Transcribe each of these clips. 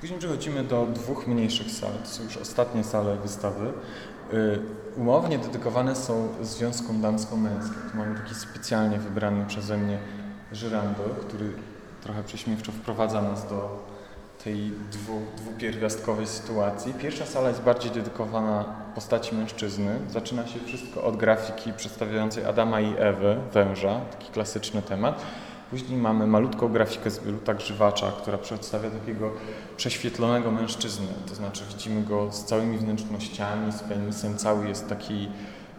Później przechodzimy do dwóch mniejszych sal, to są już ostatnie sale wystawy. Y, Umownie dedykowane są związkom damsko-męskim. Tu mamy taki specjalnie wybrany przeze mnie żyrandol, który trochę prześmiewczo wprowadza nas do tej dwu, dwupierwiastkowej sytuacji. Pierwsza sala jest bardziej dedykowana postaci mężczyzny. Zaczyna się wszystko od grafiki przedstawiającej Adama i Ewę, węża, taki klasyczny temat. Później mamy malutką grafikę z Bieluta Grzywacza, która przedstawia takiego prześwietlonego mężczyznę. To znaczy widzimy go z całymi wnętrznościami, z penisem, cały jest taki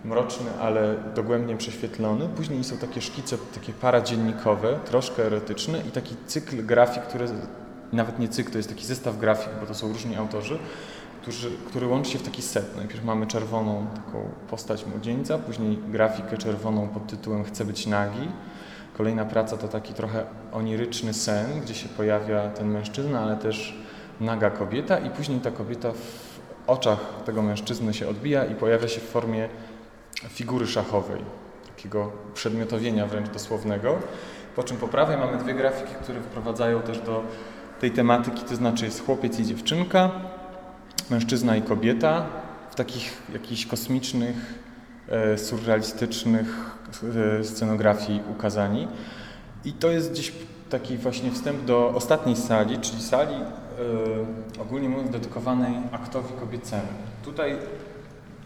mroczny, ale dogłębnie prześwietlony. Później są takie szkice, takie paradziennikowe, troszkę erotyczne i taki cykl grafik, który nawet nie cykl, to jest taki zestaw grafik, bo to są różni autorzy, którzy, który łączy się w taki set. Najpierw mamy czerwoną taką postać młodzieńca, później grafikę czerwoną pod tytułem Chcę być nagi. Kolejna praca to taki trochę oniryczny sen, gdzie się pojawia ten mężczyzna, ale też naga kobieta i później ta kobieta w oczach tego mężczyzny się odbija i pojawia się w formie figury szachowej, takiego przedmiotowienia wręcz dosłownego. Po czym po prawej mamy dwie grafiki, które wprowadzają też do tej tematyki, to znaczy jest chłopiec i dziewczynka, mężczyzna i kobieta w takich jakichś kosmicznych, e, surrealistycznych scenografii ukazani. I to jest gdzieś taki właśnie wstęp do ostatniej sali, czyli sali e, ogólnie mówiąc dedykowanej aktowi kobiecemu. Tutaj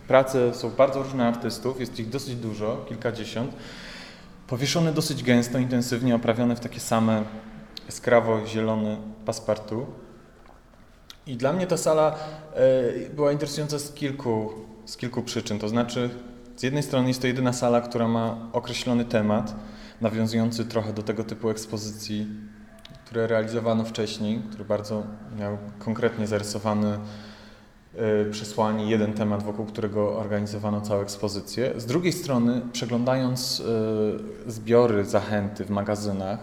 prace są bardzo różne artystów, jest ich dosyć dużo, kilkadziesiąt, powieszone dosyć gęsto, intensywnie, oprawione w takie same skrawo-zielone paspartu. I dla mnie ta sala e, była interesująca z kilku, z kilku przyczyn. To znaczy, z jednej strony jest to jedyna sala, która ma określony temat, nawiązujący trochę do tego typu ekspozycji, które realizowano wcześniej, który bardzo miał konkretnie zarysowany e, przesłanie, jeden temat, wokół którego organizowano całą ekspozycję. Z drugiej strony, przeglądając e, zbiory zachęty w magazynach,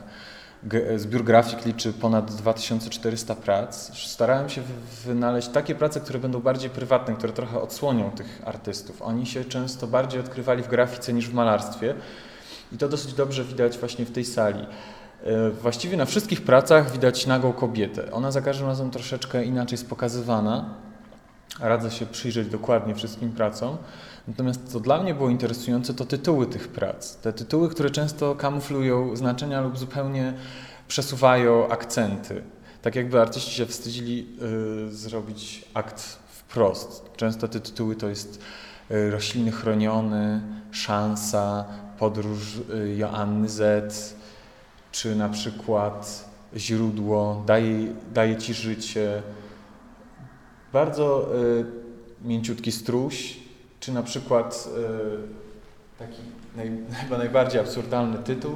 Zbiór grafik liczy ponad 2400 prac. Starałem się wynaleźć takie prace, które będą bardziej prywatne, które trochę odsłonią tych artystów. Oni się często bardziej odkrywali w grafice niż w malarstwie i to dosyć dobrze widać właśnie w tej sali. E, właściwie na wszystkich pracach widać nagą kobietę. Ona za każdym razem troszeczkę inaczej jest pokazywana. Radzę się przyjrzeć dokładnie wszystkim pracom. Natomiast co dla mnie było interesujące, to tytuły tych prac. Te tytuły, które często kamuflują znaczenia lub zupełnie przesuwają akcenty. Tak jakby artyści się wstydzili y, zrobić akt wprost. Często te tytuły to jest y, Rośliny chroniony, Szansa, Podróż y, Joanny Z, czy na przykład Źródło, Daje, daje Ci życie. Bardzo y, mięciutki struś, czy na przykład e, taki naj, chyba najbardziej absurdalny tytuł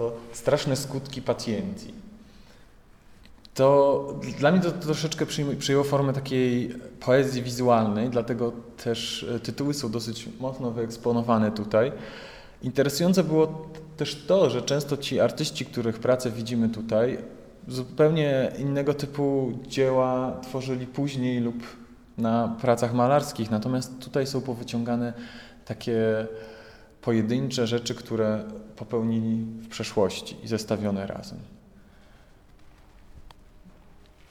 to Straszne skutki pacjenci. To dla mnie to, troszeczkę przyjęło formę takiej poezji wizualnej, dlatego też e, tytuły są dosyć mocno wyeksponowane tutaj. Interesujące było też to, że często ci artyści, których pracę widzimy tutaj, zupełnie innego typu dzieła tworzyli później lub na pracach malarskich, natomiast tutaj są powyciągane takie pojedyncze rzeczy, które popełnili w przeszłości i zestawione razem.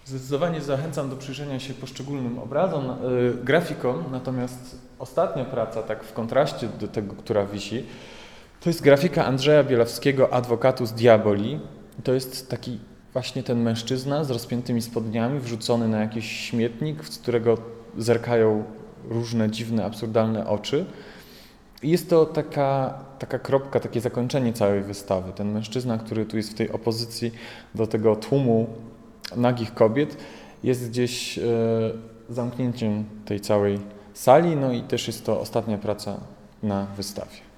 Zdecydowanie zachęcam do przyjrzenia się poszczególnym obrazom, yy, grafikom, natomiast ostatnia praca, tak w kontraście do tego, która wisi, to jest grafika Andrzeja Bielawskiego, Advocatus Diaboli. To jest taki właśnie ten mężczyzna z rozpiętymi spodniami, wrzucony na jakiś śmietnik, z którego zerkają różne dziwne, absurdalne oczy. I jest to taka, taka kropka, takie zakończenie całej wystawy. Ten mężczyzna, który tu jest w tej opozycji do tego tłumu nagich kobiet, jest gdzieś e, zamknięciem tej całej sali, no i też jest to ostatnia praca na wystawie.